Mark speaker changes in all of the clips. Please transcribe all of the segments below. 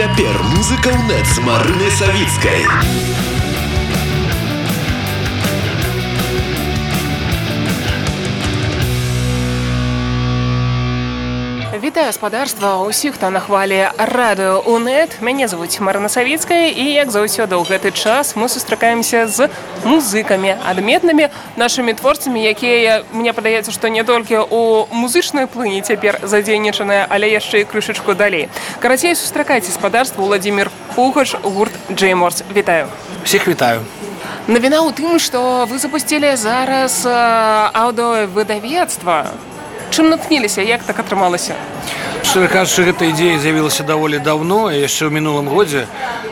Speaker 1: Цяпер музыка ў нет з марынай савіцкай.
Speaker 2: Вітаю спадарства ўсіх, хто на хвалі радыё УНэт. Мяне завуць Марына Савіцкая і як заўсёды ў гэты час мы сустракаемся з музыкамі, адметнымі нашымі творцамі, якія мне падаецца, што не толькі ў музычнай плыні цяпер задзейнічаныя, але яшчэ і крышачку далей. Карацей сустракайце спадарства Владзімир Пухаш, гурт Джейморс. Вітаю.
Speaker 3: Всіх вітаю.
Speaker 2: Навіна ў тым, што вы запусцілі зараз аўдыовыдавецтва чым наткніліся як так атрымалася?
Speaker 3: Кажучы гэта ідзея з'явілася даволі давно яшчэ ў мінулым годзе.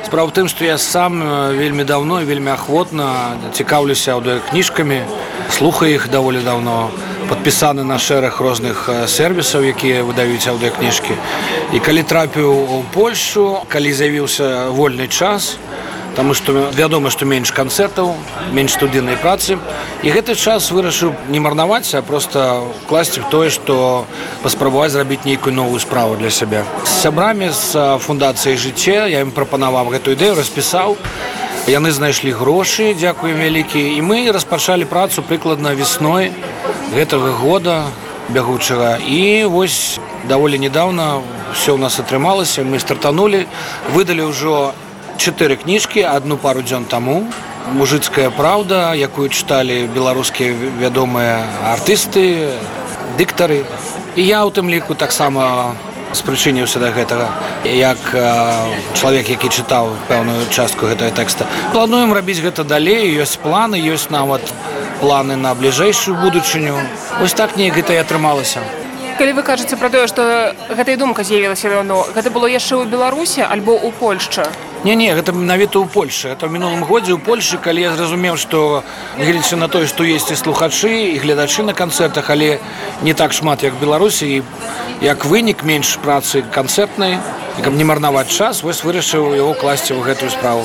Speaker 3: Справа тым што я сам вельмі давно вельмі ахвотна цікаўлюся аўдыокніжкамі слухаю іх даволі давно падпісаны на шэраг розных сервісаў якія выдаюць аўдыокніжкі і калі трапіў у польшу калі з'явіўся вольны час то Таму што вядома, што менш канцэртаў, менш студыйнай працы. І гэты час вырашыў не марнаваць, а проста класці тое, што паспрабаваць зрабіць нейкую новую справу для сябе. З сябрамі з фундацыяй жыцця я ім прапанаваў гэтую ідэю, распісаў. Яны знайшлі грошы, дзякуем вялікі. І мы распачалі працу прыкладна весной гэтага года бягучага. І вось даволі нядаўна все ў нас атрымалася, мы стартанулі, выдалі ўжо чатыры кніжкі одну пару дзён таму. Мужыцкая праўда якую чыталі беларускія вядомыя артысты дыктары. І я у тым ліку таксама спрычыніўся да гэтага. Як чалавек які чытаў пэўную частку гэтага тэкста. Плануем рабіць гэта далей. Ёсць планы ёсць нават планы на бліжэйшую будучыню. Ось так неяк гэта і атрымалася
Speaker 2: калі вы кажаце пра тое што гэтая думка з'явілася даўно гэта было яшчэ ў беларусі альбо ў польшча
Speaker 3: Не не гэта менавіта ў Польшы это ў мінулым годзе ў Польшы калі я зразумеў што гледзячы на тое што есть і слухачы і гледачы на канцэртах але не так шмат як беларусі як вынік менш працы канцэртнай каб не марнаваць час вось вырашыў яго класці ў гэтую справу.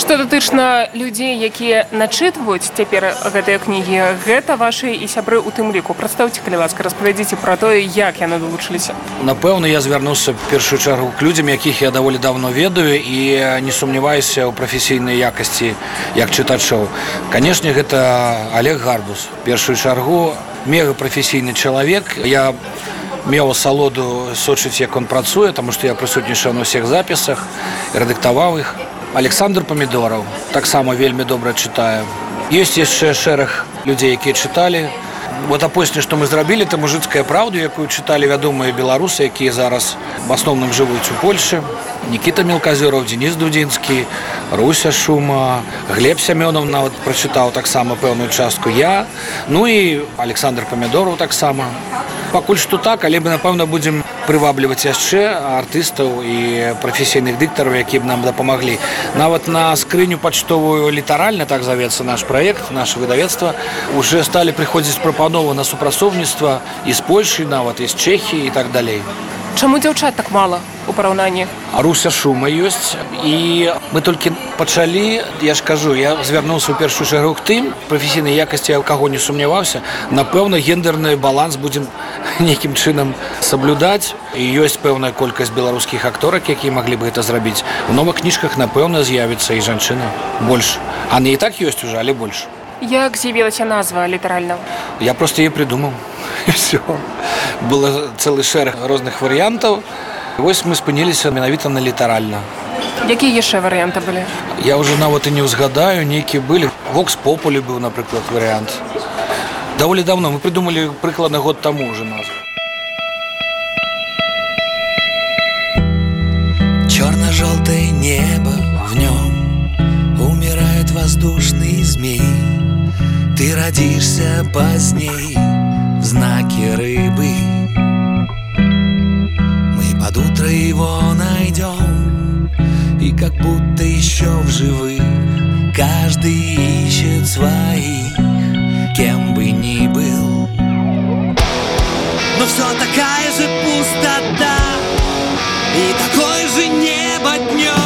Speaker 2: Што датычна людзей, якія начытваюць цяпер гэтыя кнігі, гэта вашы і сябры ў тым ліку. Прадстаўце, калі ласка, распавядзіце пра тое, як яны далучыліся.
Speaker 3: Напэўна, я звярнуўся першую чаргу к людзям, якіх я даволі давно ведаю і не сумняваюся ў прафесійнай якасці як чытачоў. Канешне, гэта Олег Гарбус. першую чаргу мегапрафесійны чалавек. Я меў асалоду сочыць, як он працуе, таму што я прысутнічаў на ўсіх запісах, рэдактаваў іх. Александр памідораў таксама вельмі добра чытаю. Ёсць яшчэ шэраг людзей, якія чыталі. Вот апошняе, што мы зрабілі, то мужыцкая праўду, якую чыталі вядомыя беларусы, якія зараз в асноўным жывуць у Польшы. Нікіта мелказёраў, Денис Дудзінскі, Руся шума, Глеб Сямёнов нават прачытаў таксама пэўную частку я. Ну і Александр памідораў таксама. Пакуль што так, але мы напэўна будзем прывабліваць яшчэ артыстаў і прафесійных дыктараў які б нам дапамаглі нават на скрыню пачтовую літаральна так завецца наш проект наше выдавецтва уже сталі прыходзіць прапановы на супрацоўніцтва і з польльшай нават і з чэхі і так далей
Speaker 2: Чаму дзяўчат так мала у параўнанні?
Speaker 3: Руся шума ёсць і мы толькі пачалі я ж кажу я звярнуўся ў першую чаргу к тым прафесійнай якасці каго не сумняваўся напэўна гендерны баланс будзем нейкім чынам саблюдаць. І ёсць пэўная колькасць беларускіх акторак якія маглі бы гэта зрабіць. У новых кніжках напэўна з'явіцца і жанчына больш. А не і так ёсць уже але больш
Speaker 2: як з'явілася назва літаральна
Speaker 3: я просто е придумаў все было цэлы шэраг розных варыянтаў вось мы спыніліся менавіта на літаральна
Speaker 2: якія яшчэ варыянты былі
Speaker 3: я уже нават і не ўзгадаю нейкія былі вокс популі быў напрыклад варыянт даволі давно. Мы придумалі прыкладна год таму уже назву
Speaker 4: родишься поздней в знаке рыбы. Мы под утро его найдем и как будто еще в живых. Каждый ищет своих кем бы ни был. Но все такая же пустота и такой же небо днем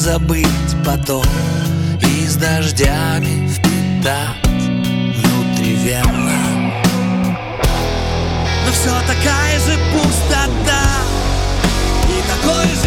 Speaker 4: забыть потом. И с дождями впитать внутривенно Но все такая же пустота. И такое же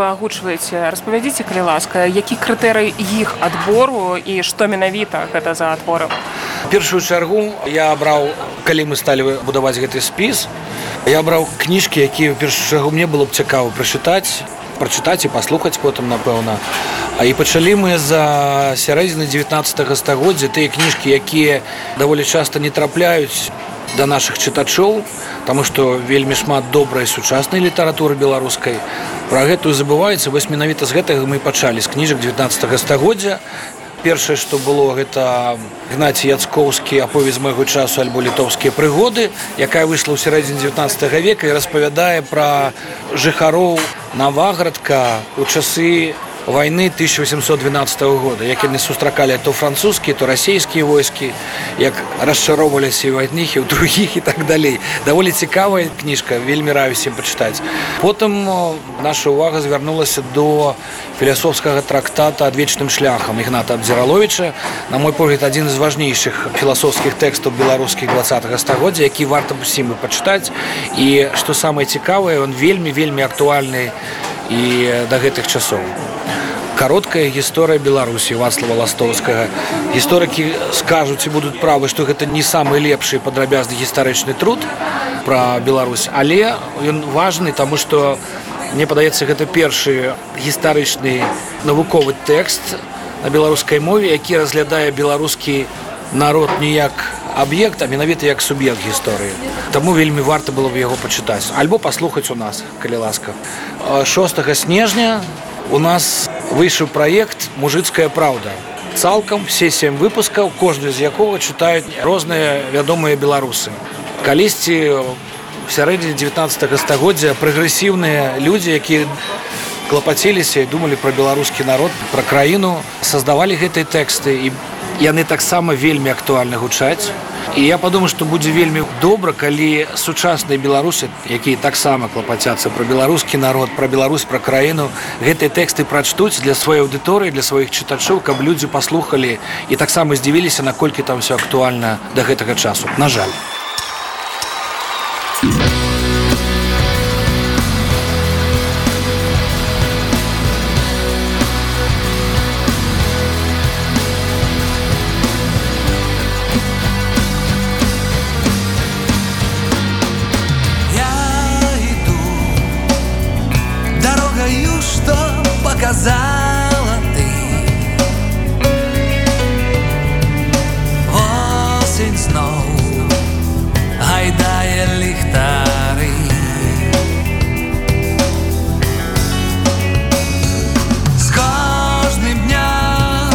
Speaker 2: вы агучваеце, распавядзіце, калі ласка, які крытэрый іх адбору і што менавіта гэта за творы.
Speaker 3: першую чаргу я абраў калі мы сталі будаваць гэты спіс я браў кніжкі якія ў першую чаргу мне было б цікава прачытаць прачытаць і паслухаць потым напэўна А і пачалі мы за сярэдзіны 19 стагоддзя тыя кніжкі якія даволі часта не трапляюць да наших чытачоў Таму што вельмі шмат добрай сучаснай літаратуры беларускай. Пра гэтую забываецца вось менавіта з гэтага мы пачалі з кніжак 19 стагоддзя. Першае што было гэта гнаці яцкоўскі аповедь з майго часу альбо літоўскія прыгоды якая выйшла ў сярэдзіне 19 века і распавядае пра жыхароў наваградка у часы войны 1812 года. Як яны сустракалі то французскія то расійскія войскі як расчароўваліся ў адніх і ў другіх і так далей. Даволі цікавая кніжка вельмі раю всем пачытаць. Потым наша увага звярнулася до філасофскага трактата адвечным шляхам ігната абдзіраловича на мой погляд адзін з важнейшых філасофскіх тэкстаў беларускіх 20 стагоддзя які варта усім і пачытаць. І што самае цікавае он вельмі вельмі актуальны і да гэтых часоў. Кароткая гісторыя беларусі вацлава ластоўскага. Гісторыкі скажуць і будуць правы што гэта не самы лепшы падрабязны гістарычны труд пра Беларусь. Але ён важны таму што мне падаецца гэта першы гістарычны навуковы тэкст на беларускай мове які разглядае беларускі народ не як аб'ект а менавіта як суб'ект гісторыі Таму вельмі варта было б яго пачытаць альбо паслухаць у нас калі ласка. 6 снежня у нас выйшаў праект мужыцкая праўда цалкам все сем выпускаў кожны з якога чытаюць розныя вядомыя беларусы калісьці сярэдзіне 19 стагоддзя прагрэсіўныя людзі якія клапаціліся і думалі пра беларускі народ пра краіну создавалі гэтыя тэксты і яны таксама вельмі актуальна гучаць. І я падумаю што будзе вельмі добра калі сучасныя беларусы якія таксама клапацяцца пра беларускі народ пра Беларусь пра краіну гэтыя тэксты прачтуць для сваёй аўдыторыі для сваіх чытачоў каб людзі паслухалі і таксама здзівіліся наколькі там все актуальна да гэтага часу. На жаль
Speaker 4: показала ты. Осень знов гайдає ліхтари С каждым днем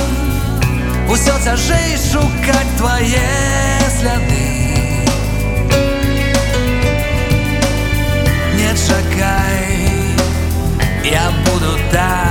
Speaker 4: усе тяжей шукать твои следы.
Speaker 2: Не чекай, я буду так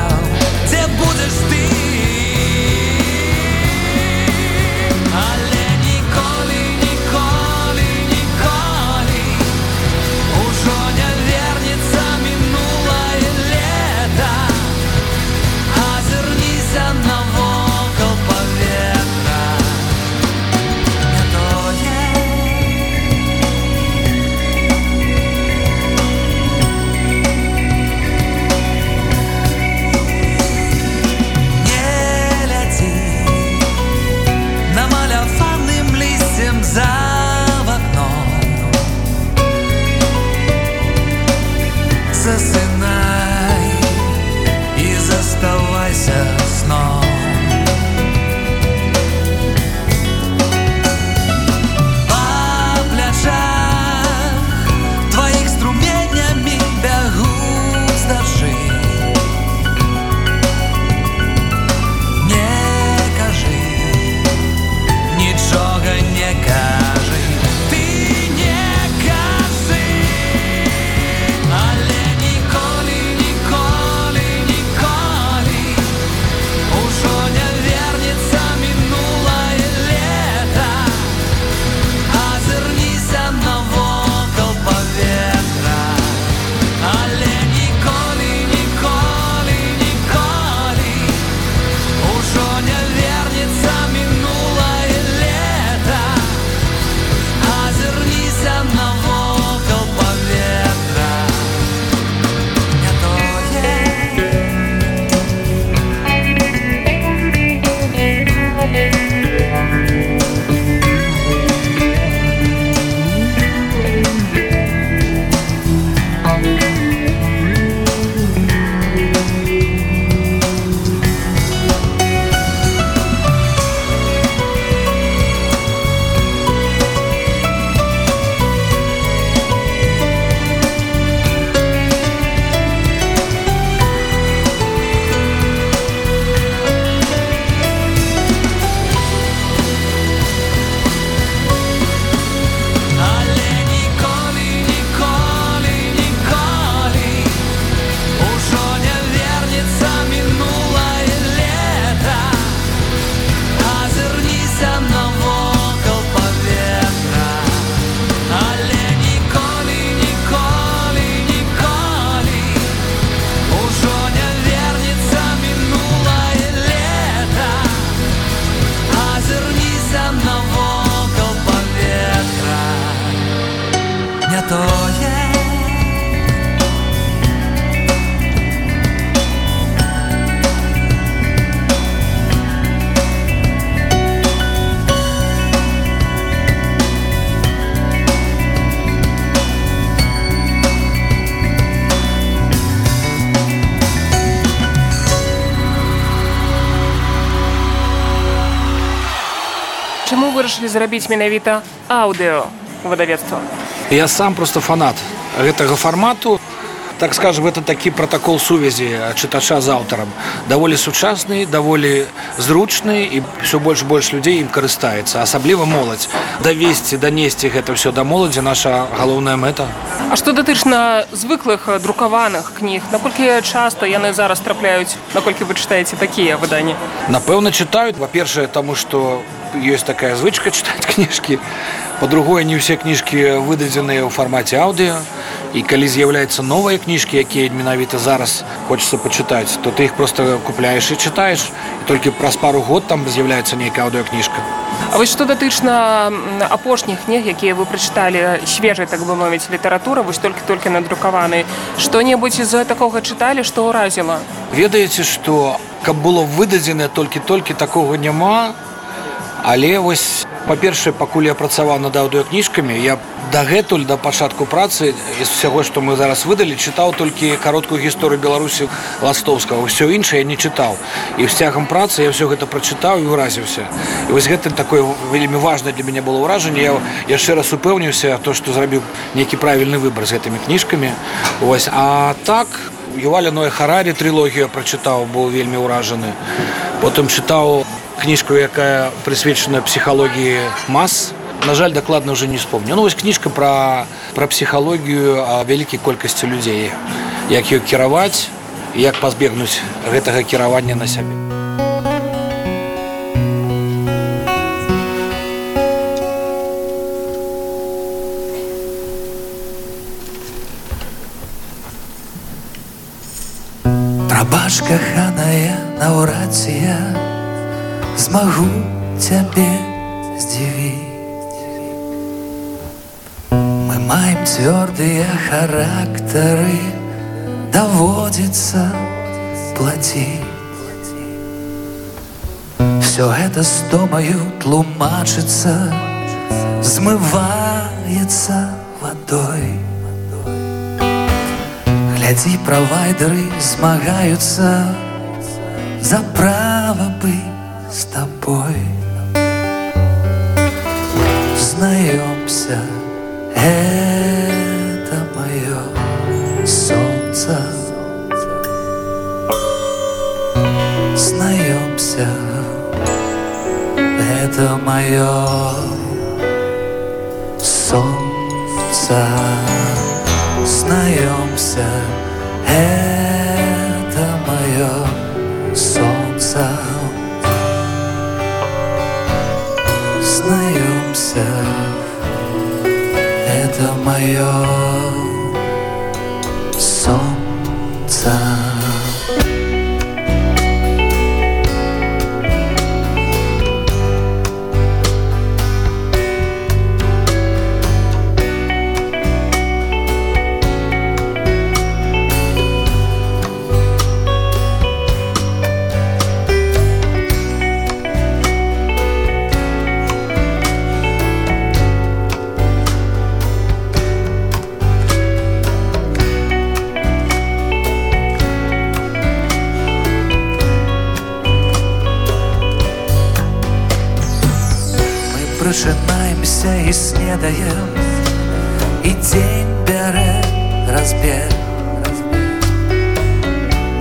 Speaker 2: вырашылі зрабіць менавіта аўдыо выдавецтва
Speaker 3: я сам просто фанат гэтага фармату. Так скажем это такі протакол сувязі чытача з аўтарам. Даволі сучасны даволі зручны і все больш больш людзей ім карыстаецца асабліва моладзь. Давесці данесці гэта все да моладзі наша галоўная мэта.
Speaker 2: А што датычна звыклых друкаваных кніг? Наколькі часта яны зараз трапляюць наколькі вы чытаеце такія выданні?
Speaker 3: Напэўна чытаюць. Во-першае таму што ёсць такая звычка чытаць кніжкі по-другое не ўсе кніжкі выдадзеныя ў фармаце аўдыо і калі з'яўляецца новыя кніжкі якія менавіта зараз хочется пачытаць то ты іх просто купляеш і чытаеш толькі праз пару год там з'яўляецца нейкая аўдыокніжка
Speaker 2: А вось што датычна апошніх кніг якія вы прачыталі свежай так бы мовіць літаратура вось толькі-толькі надрукаваны што-небудзь з такога чыталі што ўразіла
Speaker 3: ведаеце што каб было выдадзена толькі-толькі такога няма але вось па-першае пакуль я працаваў над аўдыокніжкамі я дагэтуль да пачатку працы з усяго што мы зараз выдалі чытаў толькі кароткую гісторыю беларусі ластоўскага. Ўсё іншае не чытаў. І з цягам працы я ўсё гэта прачытаў і ўразіўся. І вось гэта такое вельмі важна для мяне было ўражанне. Я яшчэ раз упэўніўся то што зрабіў нейкі правільны выбар з гэтымі кніжкамі ось а так юваляное харари трылогію прачытаў быў вельмі ўражаны. Потым чытаў кніжку якая прысвечана псіхалогіі мас. На жаль дакладна уже не вспомню. Ну вось кніжка про про псіхалогію вялікай колькасці людзей як ее кіраваць як пазбегнуць гэтага кіравання на сябе.
Speaker 4: Прабачка ханая наўрад ці я змагу цябе здзівіць Мы маем цвёрдыя характары даводзіцца плаціць Всё гэта з домаю тлумачыцца змываецца вадой Глядзі правайдеры змагаюцца за права быць с тобой. Знаемся, это мое солнце. Знаемся, это мое солнце. Знаемся, это это прачынаемся і снедаем і дзень бярэ разбег.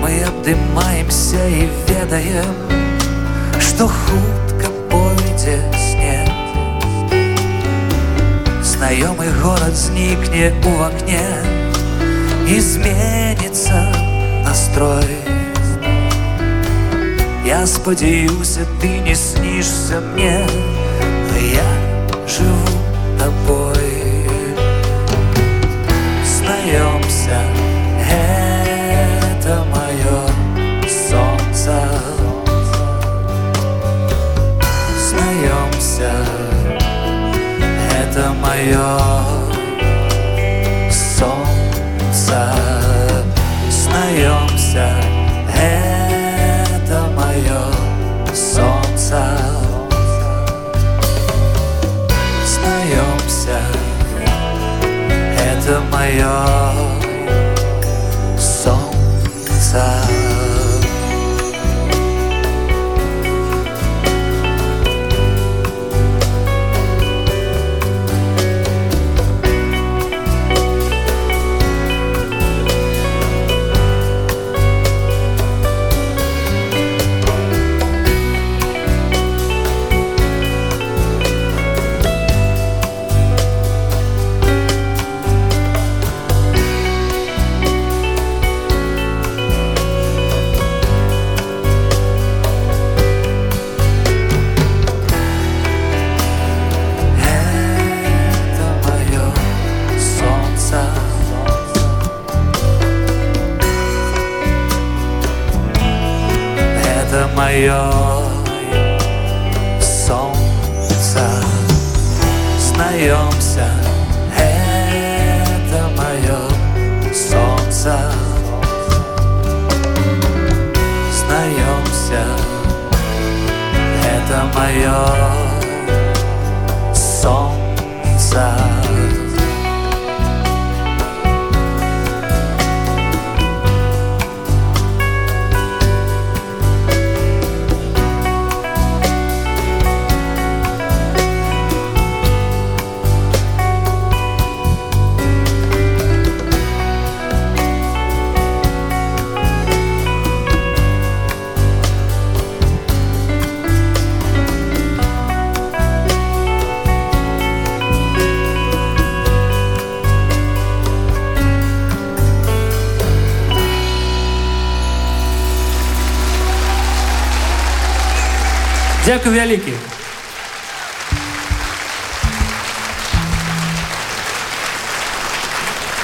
Speaker 4: Мы абдымаемся і ведаем што хутка пойдзе снег. Знаёмы горад знікне у вакне і зменіцца настрой. Я спадзяюся ты не снішся мне upset. Это
Speaker 5: Дякую вялікі.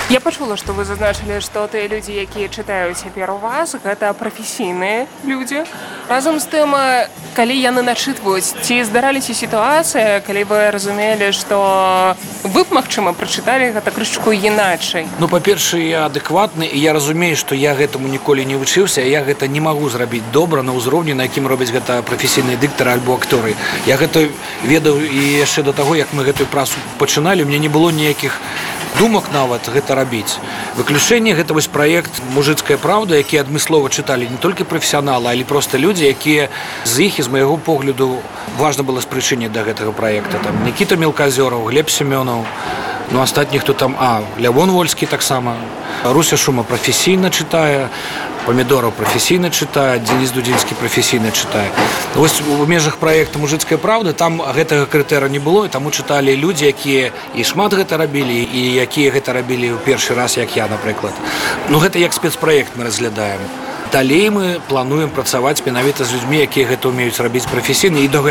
Speaker 2: Я пачула, што вы зазначылі, што тыя людзі, якія чытаюць цяпер у вас, гэта прафесійныя людзі. Разам з тым, калі яны начытваюць, ці здараліся сітуацыя, калі вы разумелі, што вы б, магчыма, прачыталі гэта крышчку іначай.
Speaker 3: Ну па-першае я адэкватны і я разумею што я гэтаму ніколі не вучыўся я гэта не магу зрабіць добра на ўзроўні на якім робяць гэта прафесійныя дыктары альбо акторы я гэта ведаў і яшчэ да таго як мы гэтую працу пачыналі мне не было ніякіх думак нават гэта рабіць выключэнне гэта вось праект мужыцкая праўда які адмыслова чыталі не толькі прафесіяналы але проста людзі якія з іх з майго погляду важна было спрычыне да гэтага праекта. Там Никіта мелказёраў глеб семёнаў ну астатніх хто там а лявон вольскі таксама. Руся шума прафесійна чытае памідораў прафесійна чытае Денис дудзінскі прафесійна чытае. Вось у межах праекта мужыцкая праўда там гэтага крытэра не было і таму чыталі людзі якія і шмат гэта рабілі і якія гэта рабілі ў першы раз як я напрыклад. Ну гэта як спецпраект мы разглядаем далей мы плануем працаваць менавіта з людзьмі якія гэта ўмеюць рабіць прафесійна і до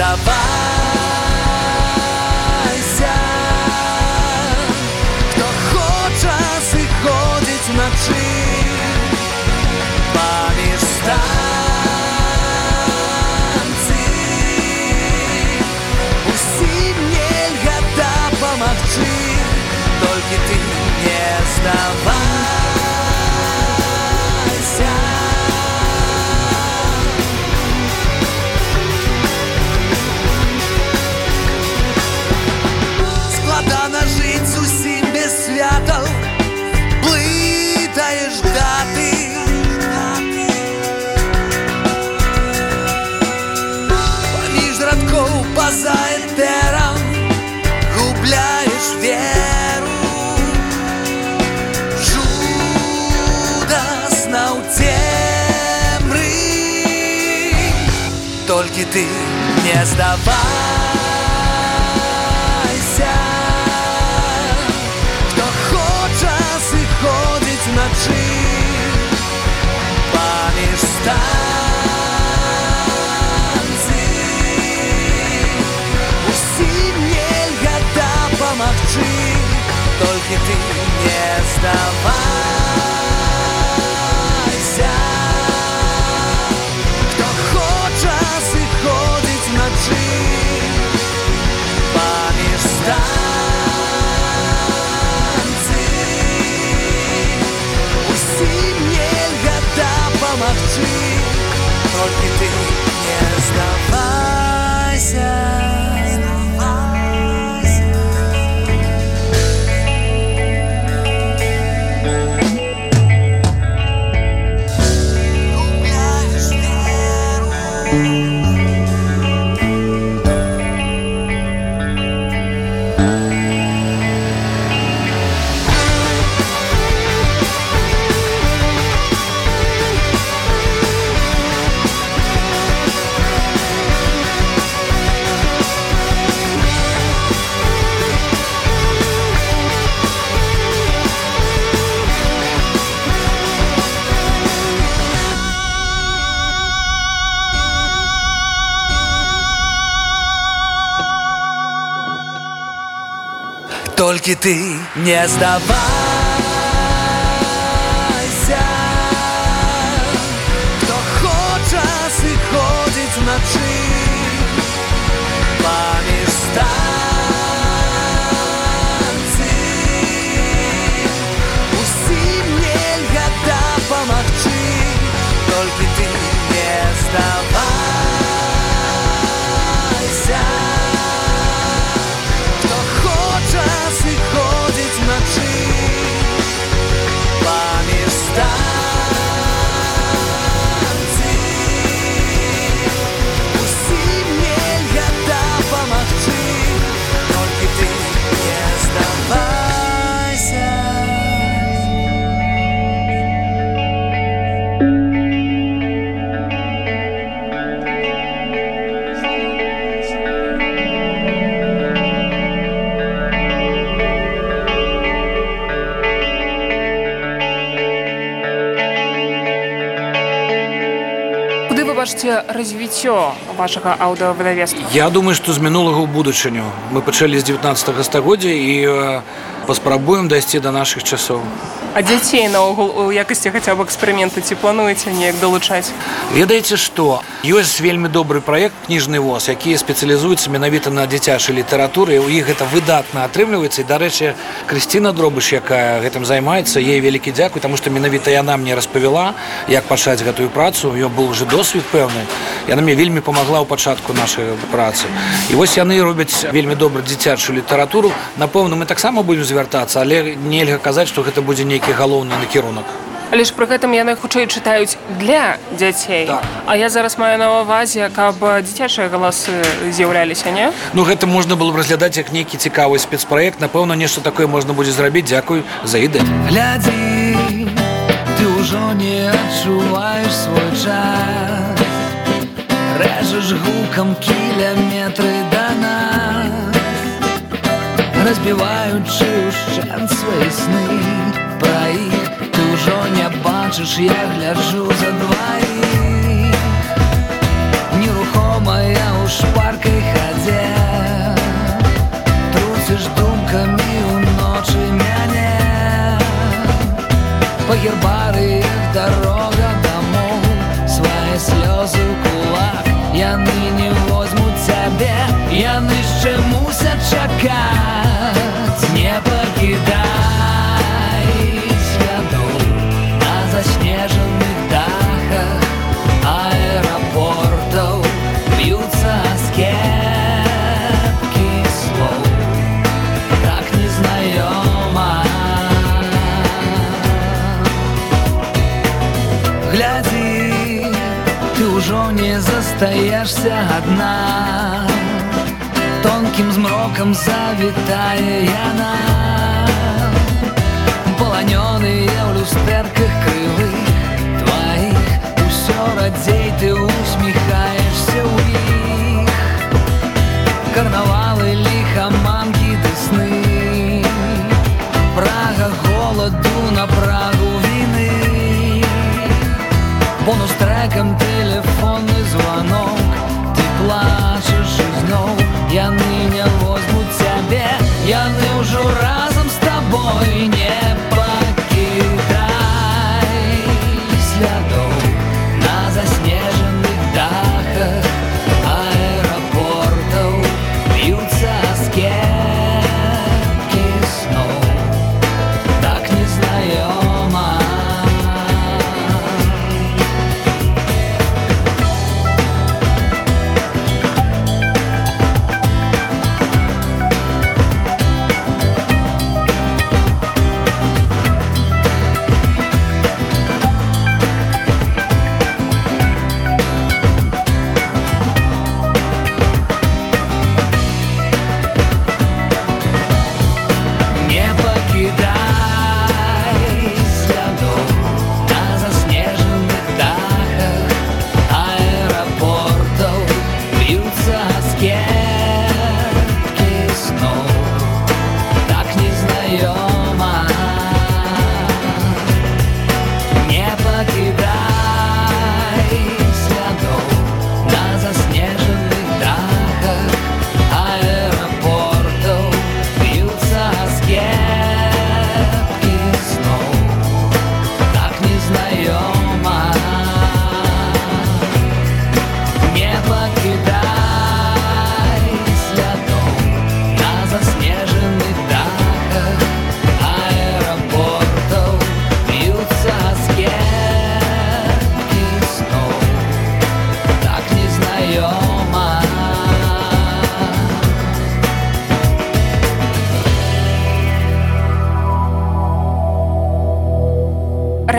Speaker 4: не не здавайся Хто хоча сыходзіць на памагчы паміж станцый усім нельга дапамагчы толькі ты не здавайся дапамагчы толькі ты ты не здавайся
Speaker 2: развіццё вашага аўдыовыдавецтва
Speaker 3: Я думаю, што з мінулага ў будучыню мы пачалі з 19 стагоддзя і э, паспрабуем дайсці да нашых часоў.
Speaker 2: А дзяцей наогул у якасці хаця б эксперымента ці плануеце неяк далучаць
Speaker 3: Ведаеце што ёсць вельмі добры праект кніжны воз які спецыялізуецца менавіта на дзіцячай літаратуры у іх гэта выдатна атрымліваецца. І дарэчы Крысціна дробыш якая гэтым займаецца ей вялікі дзякуй таму што менавіта яна мне распавяла як пачаць гэтую працу. Ён был уже досвед пэўны. Яна мне вельмі памагла ў пачатку нашай працы. І вось яны робяць вельмі добра дзіцячую літаратуру. Напэўна мы таксама будем звяртацца але нельга казаць што гэта будзе нейкі галоўны накірунак.
Speaker 2: Але ж пры гэтым яны хутчэй чытаюць для дзяцей
Speaker 3: Так.
Speaker 2: А я зараз маю на ўвазе каб дзіцячыя галасы з'яўляліся не?
Speaker 3: Ну гэта можна было б разглядаць як нейкі цікавы спецпраект напэўна нешта такое можна будзе зрабіць. Дзякуй за ідэю.
Speaker 4: Глядзі, ты ўжо не адчуваеш свой час. Рэжаш гукам кіляметры да нас Разбіваючы ўшчэнт свае сны. Пра іх ты ўжо не бачыш, я гляджу за дваіх Нерухомая ў шпаркай хадзе Труціш думкамі ўночы мяне Па гербарыях дарога дамоў Свае слёзы ў кулак. Яны не возьмуць цябе Яны яшчэ мусяць чакаць остаешься одна. Тонким змроком завитая яна Полоненные в люстерках крылы твоих. Усё радзей ты усміхаешься у іх Карнавалы лихаманкі ды сны. Прага голаду на прагу вины. Бонус треком телефон яны не возьмуць цябе яны ўжо разам з табой не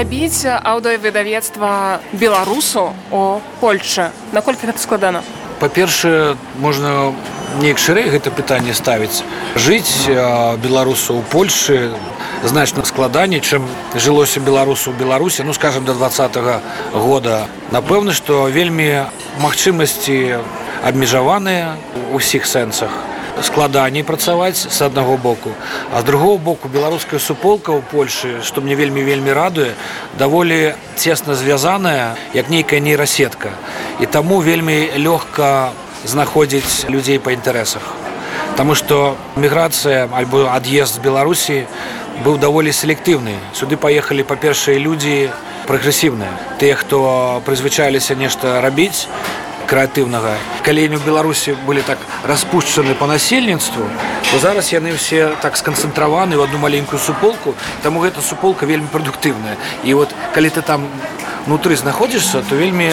Speaker 2: рабіць аўдыовыдавецтва беларусу у Польшчы наколькі гэта складана?
Speaker 3: Па-першае можна неяк шырэй гэта пытанне ставіць. Жыць беларусу ў польльшы значна складаней чым жылося беларусу ў беларусі ну скажем до двадцатого года. Напэўна што вельмі магчымасці абмежаваныя у ўсіх сэнсах складаней працаваць з аднаго боку. А з другого боку беларуская суполка ў польльшы што мне вельмі вельмі радуе даволі цесна звязаная як нейкая нейрасетка. І таму вельмі лёгка знаходзіць людзей па інтарэсах. Таму што міграцыя альбо ад'езд з беларусі быў даволі селектыўны. Сюды паехалі па-першыя людзі прагрэсіўныя. Тыя хто прызвычаліся нешта рабіць крэатыўнага калені ў беларусі былі так распушчаны по насельніцтву то зараз яны ўсе так сканцэнтраваны ў одну маленькую суполку. Таму гэта суполка вельмі прадуктыўная і вот калі ты там внутры знаходзішся то вельмі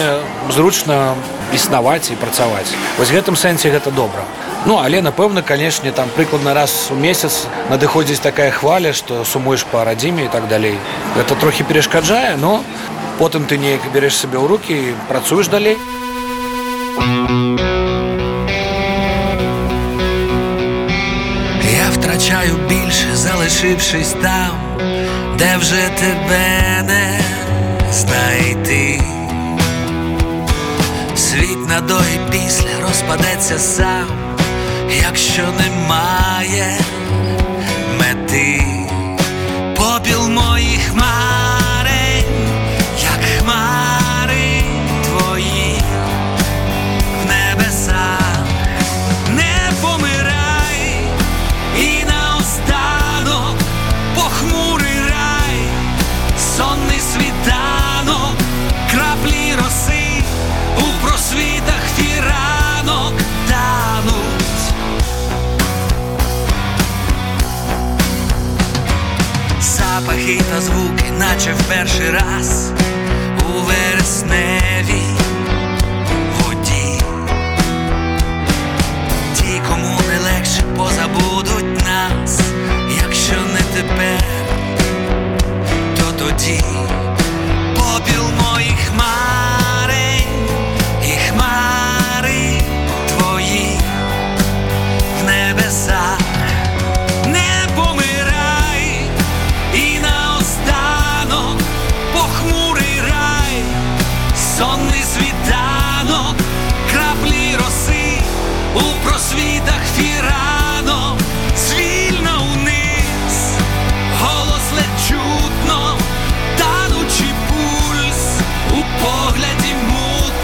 Speaker 3: зручна існаваць і працаваць вось гэтым сэнсе гэта добра. Ну але напэўна канешне там прыкладна раз у месяц надыходзіць такая хваля што сумуеш па радзіме і так далей. Гэта трохі перашкаджае но потым ты неяк береш сабе ў руки працуеш далей
Speaker 4: Втрачаю більше, залишившись там, де вже тебе не знайти. Світ на до і після розпадеться сам, якщо немає мети. Попіл моїх хмарень, наче в перший раз у вересневій воді. Ті, кому не легше, позабудуть нас, якщо не тепер, то тоді попіл моїх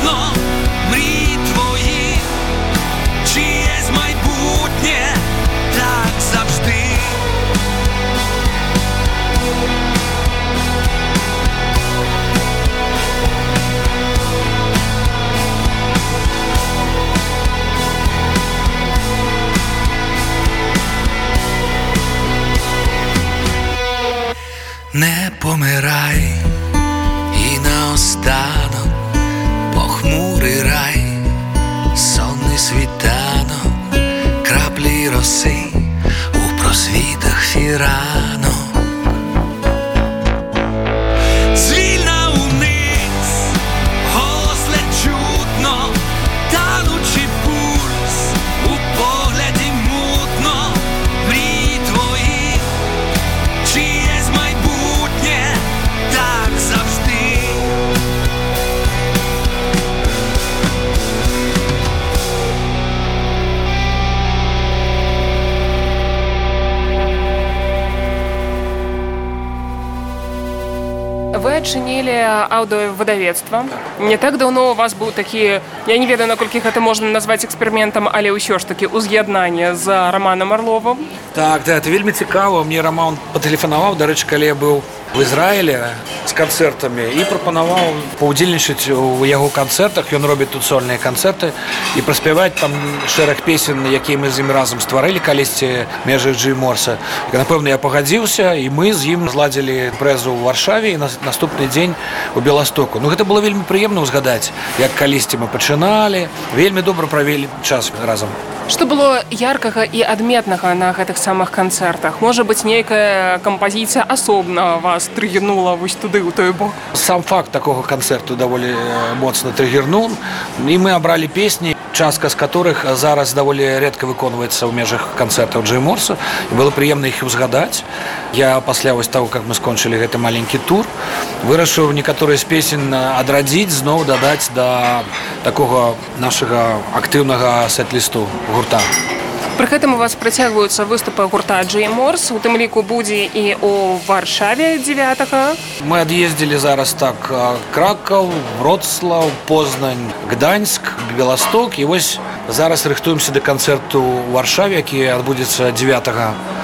Speaker 2: 너. Адчынілі аўдыовыдавецтва. Не так даўно у вас быў такі я не ведаю наколькі гэта можна назваць эксперыментам, але ўсё ж такі ўз'яднанне з раманам Арловым.
Speaker 3: Так, да, это вельмі цікава. Мне Раман патэлефанаваў, дарэчы, калі я быў в Ізраілі з канцэртамі і прапанаваў паўдзельнічаць у яго канцэртах. Ён робіць тут сольныя канцэрты і праспяваць там шэраг песен, якія мы з ім разам стварылі калісьці межы Джи Морса. Напэўна, я пагадзіўся і мы з ім зладзілі прэзу ў варшаве і на наступны дзень у Беластоку. Ну гэта было вельмі прыемна ўзгадаць, як калісьці мы пачыналі, вельмі добра правялі час разам.
Speaker 2: Што было яркага і адметнага на гэтых самых канцэртах? Можа быць, нейкая кампазіцыя асобна вас трыгернула вось туды ў той бок.
Speaker 3: Сам факт такого канцэрту даволі э, моцна трыгернуў і мы абралі песні частка з которых зараз даволі редка выконваецца ў межах канцэртаў Джей Морса. Было прыемна іх узгадаць. Я пасля вось того как мы скончылі гэты маленькі тур вырашыў некаторыя з песен адрадзіць зноў дадаць да такога нашага актыўнага сет-лісту гурта
Speaker 2: Пры гэтым у вас працягваюцца выступы гурта Джей Морс у тым ліку будзе і у варшаве 9
Speaker 3: мы ад'ездзілі зараз так кракаў вроцлаў познань гданьск беласток і вось зараз рыхтуемся да канцэрту варшаве які адбудзецца 9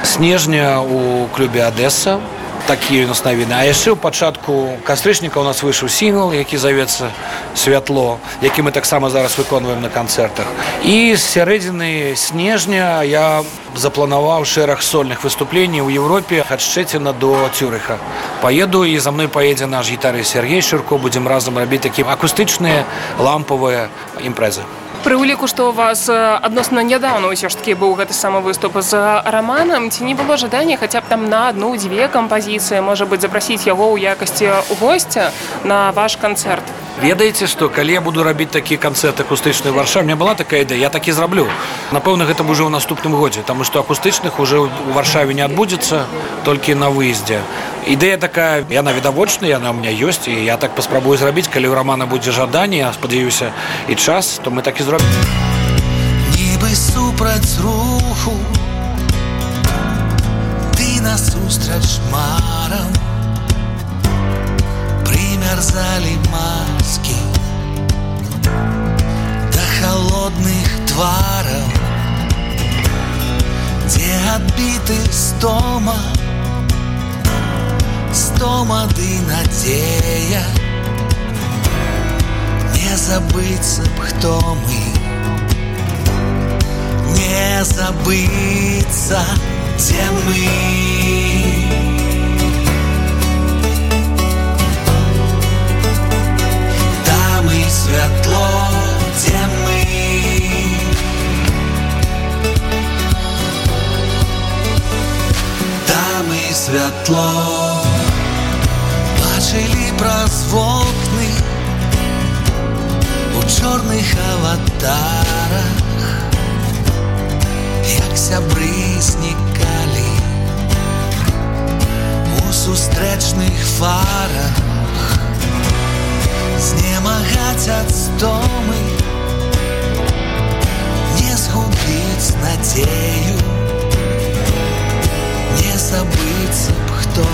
Speaker 3: снежня у клубе адэса такія у нас навіны а яшчэ ў пачатку кастрычніка у нас выйшаў сінгл які завецца святло які мы таксама зараз выконваем на канцэртах. І з сярэдзіны снежня я запланаваў шэраг сольных выступлений ў Еўропе ад шчэціна до цюрыха. Поеду і за мной поедзе наш гітары Сергей шырко будзем разам рабіць такі акустычныя лампавыя імпрэзы
Speaker 2: Пры ўліку, што у вас адносна нядаўна ўсё ж такі быў гэты самы выступ з раманам, ці не было жадання хаця б там на адну-дзве кампазіцыі, можа быць запрасіць яго ў якасці госця на ваш канцэрт.
Speaker 3: Ведаеце што калі я буду рабіць такі канцэрт акустычны варша мне была такая ідэя я так і зраблю. Напэўна гэта ўжо ў наступным годзе таму што акустычных уже ў варшаве не адбудзецца толькі на выездзе. Ідэя такая яна відавочная яна ў меня ёсць і я так паспрабую зрабіць калі ў рамана будзе жаданне спадзяюся і час то мы так і зробім.
Speaker 4: Нібы супраць руху ты насустрач марам. Примярзалі маски да холодных твараў дзе адбіты стома стома ды надзея не забыцца б хто мы не забыться, где мы. Светло, где мы. Там и светло. Бачили праз вокны у чорных аватарах як сябры знікалі у сустрэчных фарах знемагаць ад стомы не згубіць надзею не забыцца б хто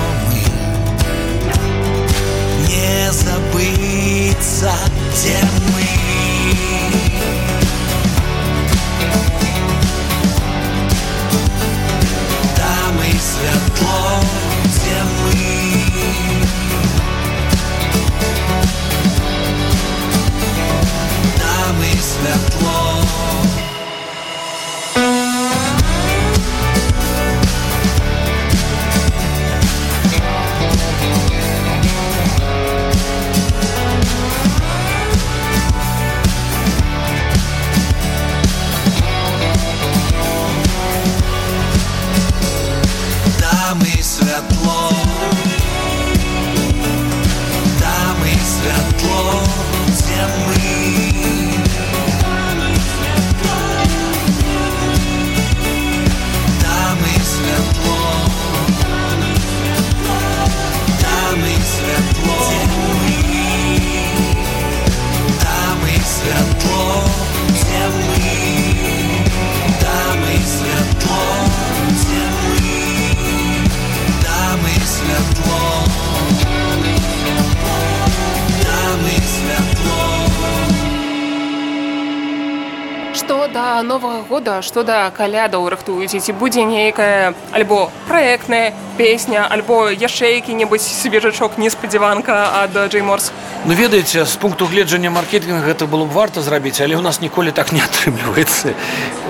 Speaker 2: года, што да калядаў рыхтуеце, ці будзе нейкая альбо праектная песня, альбо яшчэ які-небудзь свежачок неспадзяванка ад Джей Морс.
Speaker 3: Ну ведаеце з пункту гледжання маркетинга гэта было б варта зрабіць але у нас ніколі так не атрымліваецца.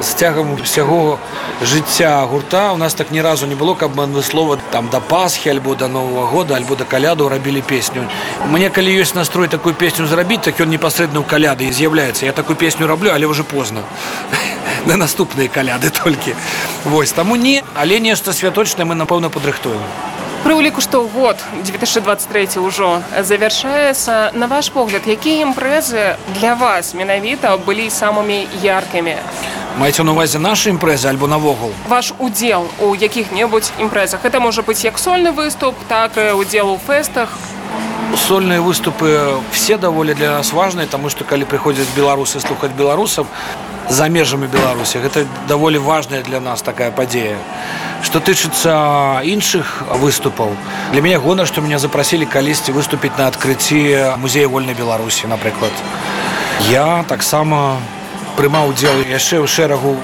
Speaker 3: З цягам усяго жыцця гурта у нас так ні разу не было каб мы адмыслова там да пасхі альбо да нового года альбо да каляду рабілі песню. Мне калі ёсць настрой такую песню зрабіць так ён непасрэдна ў каляды і з'яўляецца. Я такую песню раблю але уже позна на наступныя каляды толькі вось таму не але нешта святочнае мы напэўна падрыхтуем
Speaker 2: Пры ўліку, што год 2023 ўжо завяршаецца, на ваш погляд, якія імпрэзы для вас менавіта былі самымі яркімі?
Speaker 3: маеце на увазе нашы імпрэзы альбо навогул
Speaker 2: Ваш удзел у якіх-небудзь імпрэзах. Гэта можа быць як сольны выступ, так і удзел у фэстах.
Speaker 3: Сольные выступы все даволі для нас важныя тому что калі прыходзяць беларусы слухаць беларусаў за межамі беларусі гэта даволі важная для нас такая падзея что тычыцца іншых выступаў для мяне гона што меня запрасілі калісьці выступіць на адкрыцці музея вольнай беларусі напрыклад я таксама прымаў удзел яшчэ ў шэрагу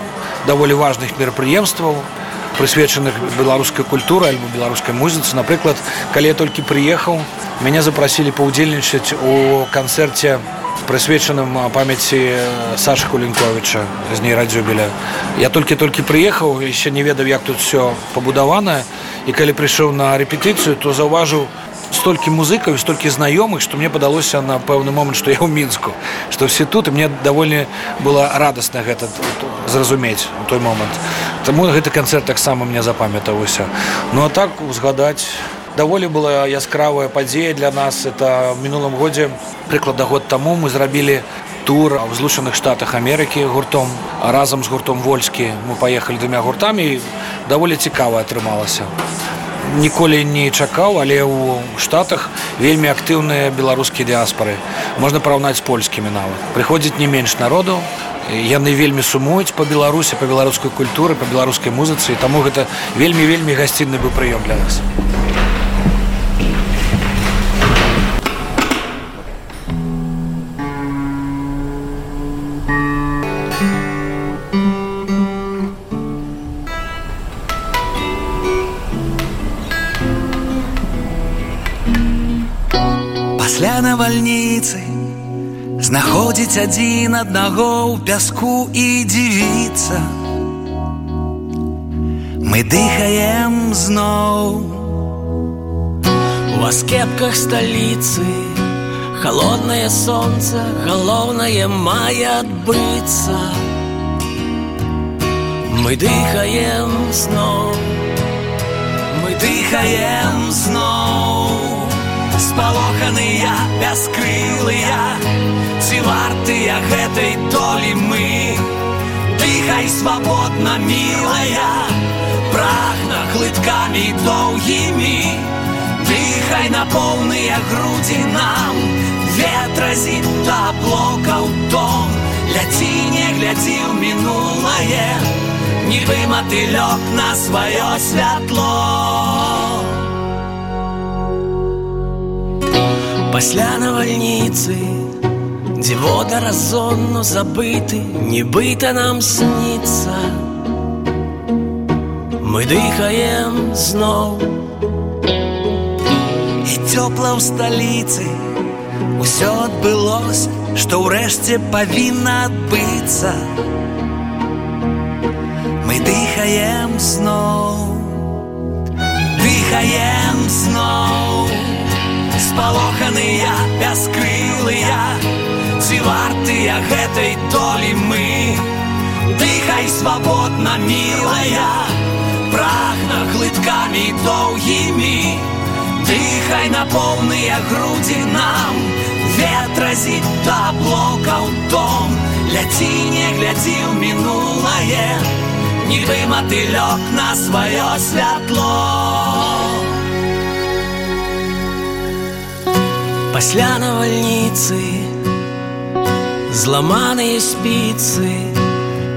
Speaker 3: даволі важных мерапрыемстваў прысвечаных беларускай культуры альбо беларускай музыцы. Напрыклад калі я толькі прыехаў мяне запрасілі паўдзельнічаць у канцэрце прысвечаным памяці саша кулінковича з ней радзюбеля я толькі-толькі прыехаў яшчэ не ведаў як тут все пабудавана. І калі прыйшоў на рэпетыцыю то заўважыў столькі музыкаў столькі знаёмых што мне падалося на пэўны момант што я ў мінску што все тут і мне даволі было радасна гэта зразумець у той момант. Таму гэты канцэрт таксама мне запамятаўся. Ну а так узгадаць. Даволі была яскравая падзея для нас. Это мінулым годзе прыклада год таму мы зрабілі тур в злучаных штатах Амерыкі гуртом разам з гуртом вольскі мы паехалі двумя гуртамі даволі цікава атрымалася ніколі не чакаў але ў штатах вельмі актыўныя беларускія дыаспары. Можна параўнаць з польскімі нават. Прыходзіць не менш народу яны вельмі сумуюць по беларусі по беларускай культуры по беларускай музыцы таму гэта вельмі вельмі гасцінны быў прыём для нас
Speaker 4: знаходзіць адзін аднаго ў пяску і дзівіцца. Мы дыхаем зноў У аскепках сталіцы холоднае сонца, галоўнае мае адбыцца. Мы дыхаем зноў, мы дыхаем зноў спалоханыя бяскрылыя ці вартыя гэтай долі мы дыхай свабодна мілая прагна глыткамі доўгімі дыхай на поўныя грудзі нам ветразі да блокаў дом ляці не глядзі ў мінулае нібы матылёк на сваё святло пасля навальніцы дзе вода разонно забыты нібыта нам снится мы дыхаем зноў і цёпла ў сталіцы усё адбылося што ўрэшце павінна адбыцца мы дыхаем зноў дыхаем зноў спалоханыя бяскрылыя ці вартыя гэтай долі мы дыхай свабодна мілая прагна глыткамі доўгімі Дыхай на поўныя грудзі нам ветразі да блокаў дом ляці не глядзі ў мінулае нібы матылёк на сваё святло пасля навальніцы зламаныя спіцы.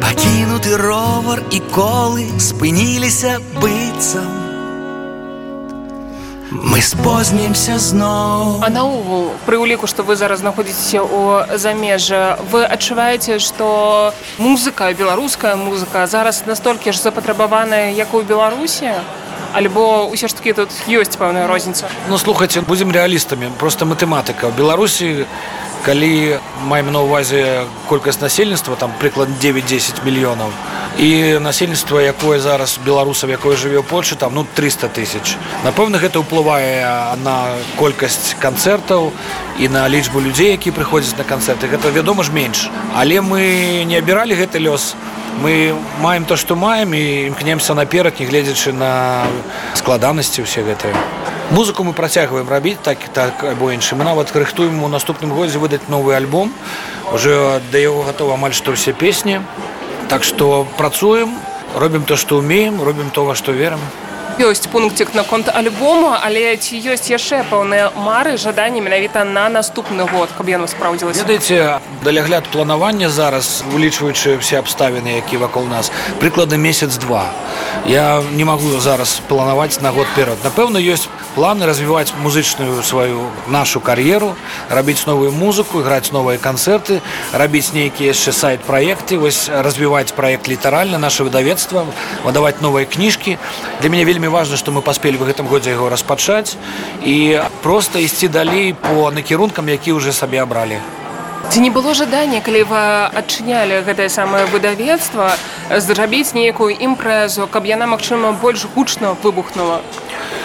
Speaker 4: Пакінуты ровар і колы спыніліся быццам. Мы спознімся зноў.
Speaker 2: А наогул пры ўліку што вы зараз знаходзіцеся ў замежжа вы адчуваеце што музыка беларуская музыка зараз настолькі ж запатрабаваная як у беларусі альбо ўсё ж таки тут ёсць пэўная розніца?
Speaker 3: Ну слухайте будзем рэалістамі. Просто матэматыка. В беларусі калі маем на увазе колькасць насельніцтва там прыклад 9-10 мільёнаў і насельніцтва якое зараз беларусаў якое жыве ў Польшы там ну 300 тысяч. Напэўна гэта ўплывае на колькасць канцэртаў і на лічбу людзей які прыходзяць на канцэрты. Гэта вядома ж менш. Але мы не абіралі гэты лёс мы маем то што маем і імкнемся наперад нягледзячы на складанасці ўсе гэтыя. Музыку мы працягваем рабіць так і так або іншым. Нават рыхтуем у наступным годзе выдаць новы альбом. Уже да яго гатова амаль што ўсе песні. Так што працуем робім то што ўмеем робім то во што верым
Speaker 2: ёсць пункцік наконт альбома але ці ёсць яшчэ пэўныя мары жаданні менавіта на наступны год каб яно спраўдзілася?
Speaker 3: Ведаеце далягляд планавання зараз улічваючы все абставіны які вакол нас прыкладна месяц-два. Я не магу зараз планаваць на год перад. Напэўна ёсць планы развіваць музычную сваю нашу кар'еру рабіць новую музыку граць новыя канцэрты рабіць нейкія яшчэ сайт праекты вось развіваць проект літаральна наше выдавецтва выдаваць новыя кніжкі. Для мяне вельмі важно што мы паспелі в гэтым годзе яго распачаць і просто ісці далей по накірункам які уже сабе абралі
Speaker 2: Ці не было жадання калі вы адчынялі гэтае самае выдавецтва зрабіць нейкую імпрэзу каб яна магчыма больш гучна выбухнула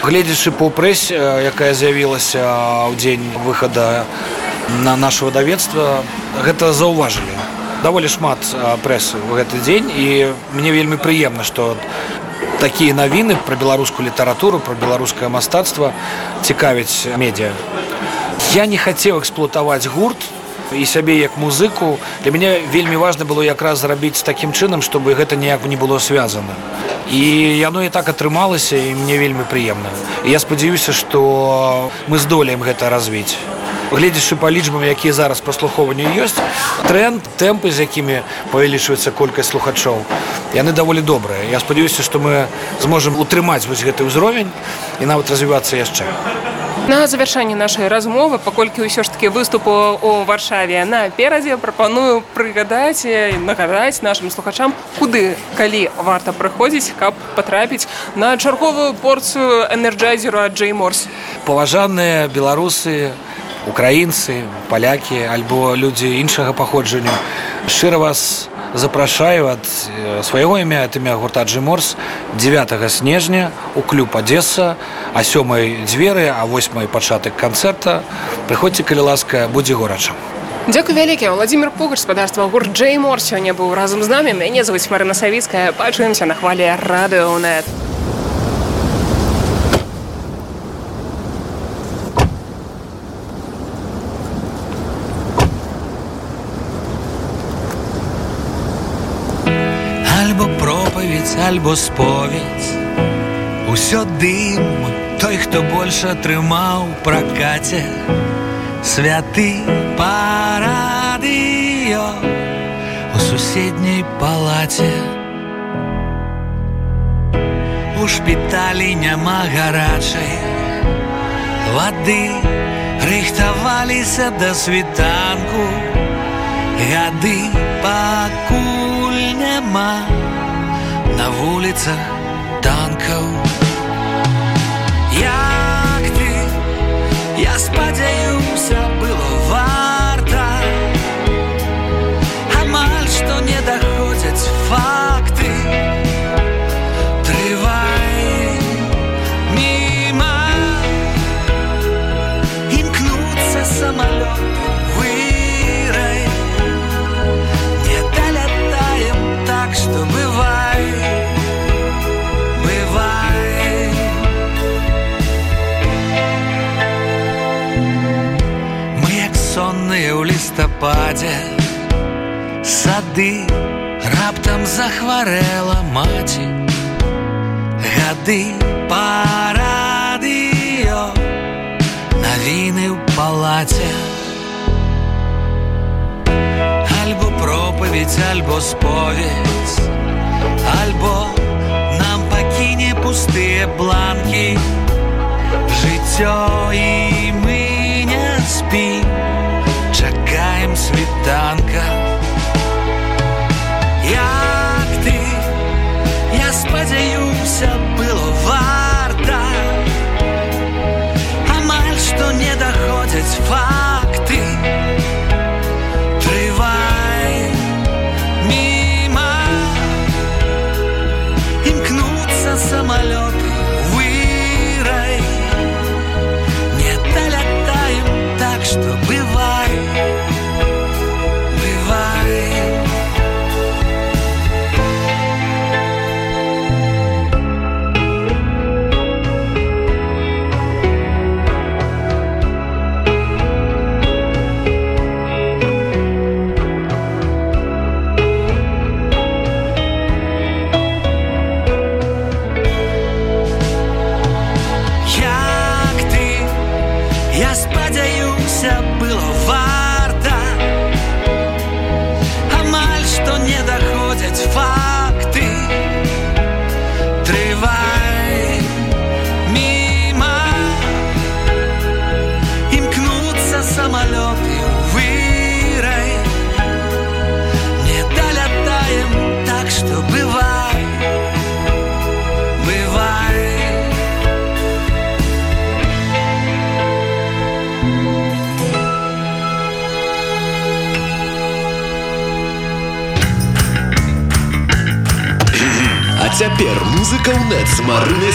Speaker 3: гледзячы по прэсе якая з'явілася ў дзень выхада на наше выдавецтва гэта заўважылі даволі шмат прэсы ў гэты дзень і мне вельмі прыемна што такія навіны пра беларускую літаратуру пра беларускае мастацтва цікавіць медіа я не хацеў эксплуатаваць гурт і сябе як музыку. Для мяне вельмі важна было якраз зрабіць такім чынам чтобы гэта ніяк не было связано. І яно і так атрымалася і мне вельмі прыемна я спадзяюся что мы здолеем гэта развіць гледзячы па лічбам якія зараз праслухоўванню ёсць тренд тэмпы з якімі павялічваецца колькасць слухачоў яны даволі добрыя. Я спадзяюся што мы зможам утрымаць вось гэты ўзровень і нават развівацца яшчэ.
Speaker 2: На завяршанне нашай размовы паколькі ўсё ж таки выступу у варшаве наперадзе прапаную прыгадаць нагадаць нашим слухачам куды калі варта прыходзіць каб патрапіць на чарговую порцыю энерджайзеру Джей Морс
Speaker 3: паважаныя беларусы украінцы палякі альбо людзі іншага паходжання. Шчыра вас запрашаю ад свайго імя ад імя гурта Джиморс 9 снежня у клуб Адесса а сёмай дзверы а восьмай пачатак канцэрта. Прыходзьце калі ласка будзе горача.
Speaker 2: Дзякуй вялікі. Владимир пугач спадарства гурт Джей Мор сёння быў разам з намі. Мяне завуць Марына Савіцкая. Пачуемся на хвале радыонет.
Speaker 4: Альбо споведь усё дым той хто больш атрымаў пракаце. Святы парадыё у суседняй палаце. У шпіталі няма гарачай. Вады рыхтаваліся да світанку. Гады пакуль няма на вуліцах танкаў як ты я спадзяюся лістападзе сады раптам захварэла маці. Гады парадыё навіны ў палаце. Альбо пропаведь альбо споведь альбо нам пакіне пустыя бланкі. Жыццё і мы не спім чакаем світанка як ты я спадзяюся было варта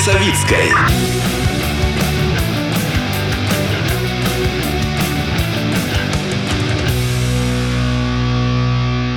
Speaker 1: А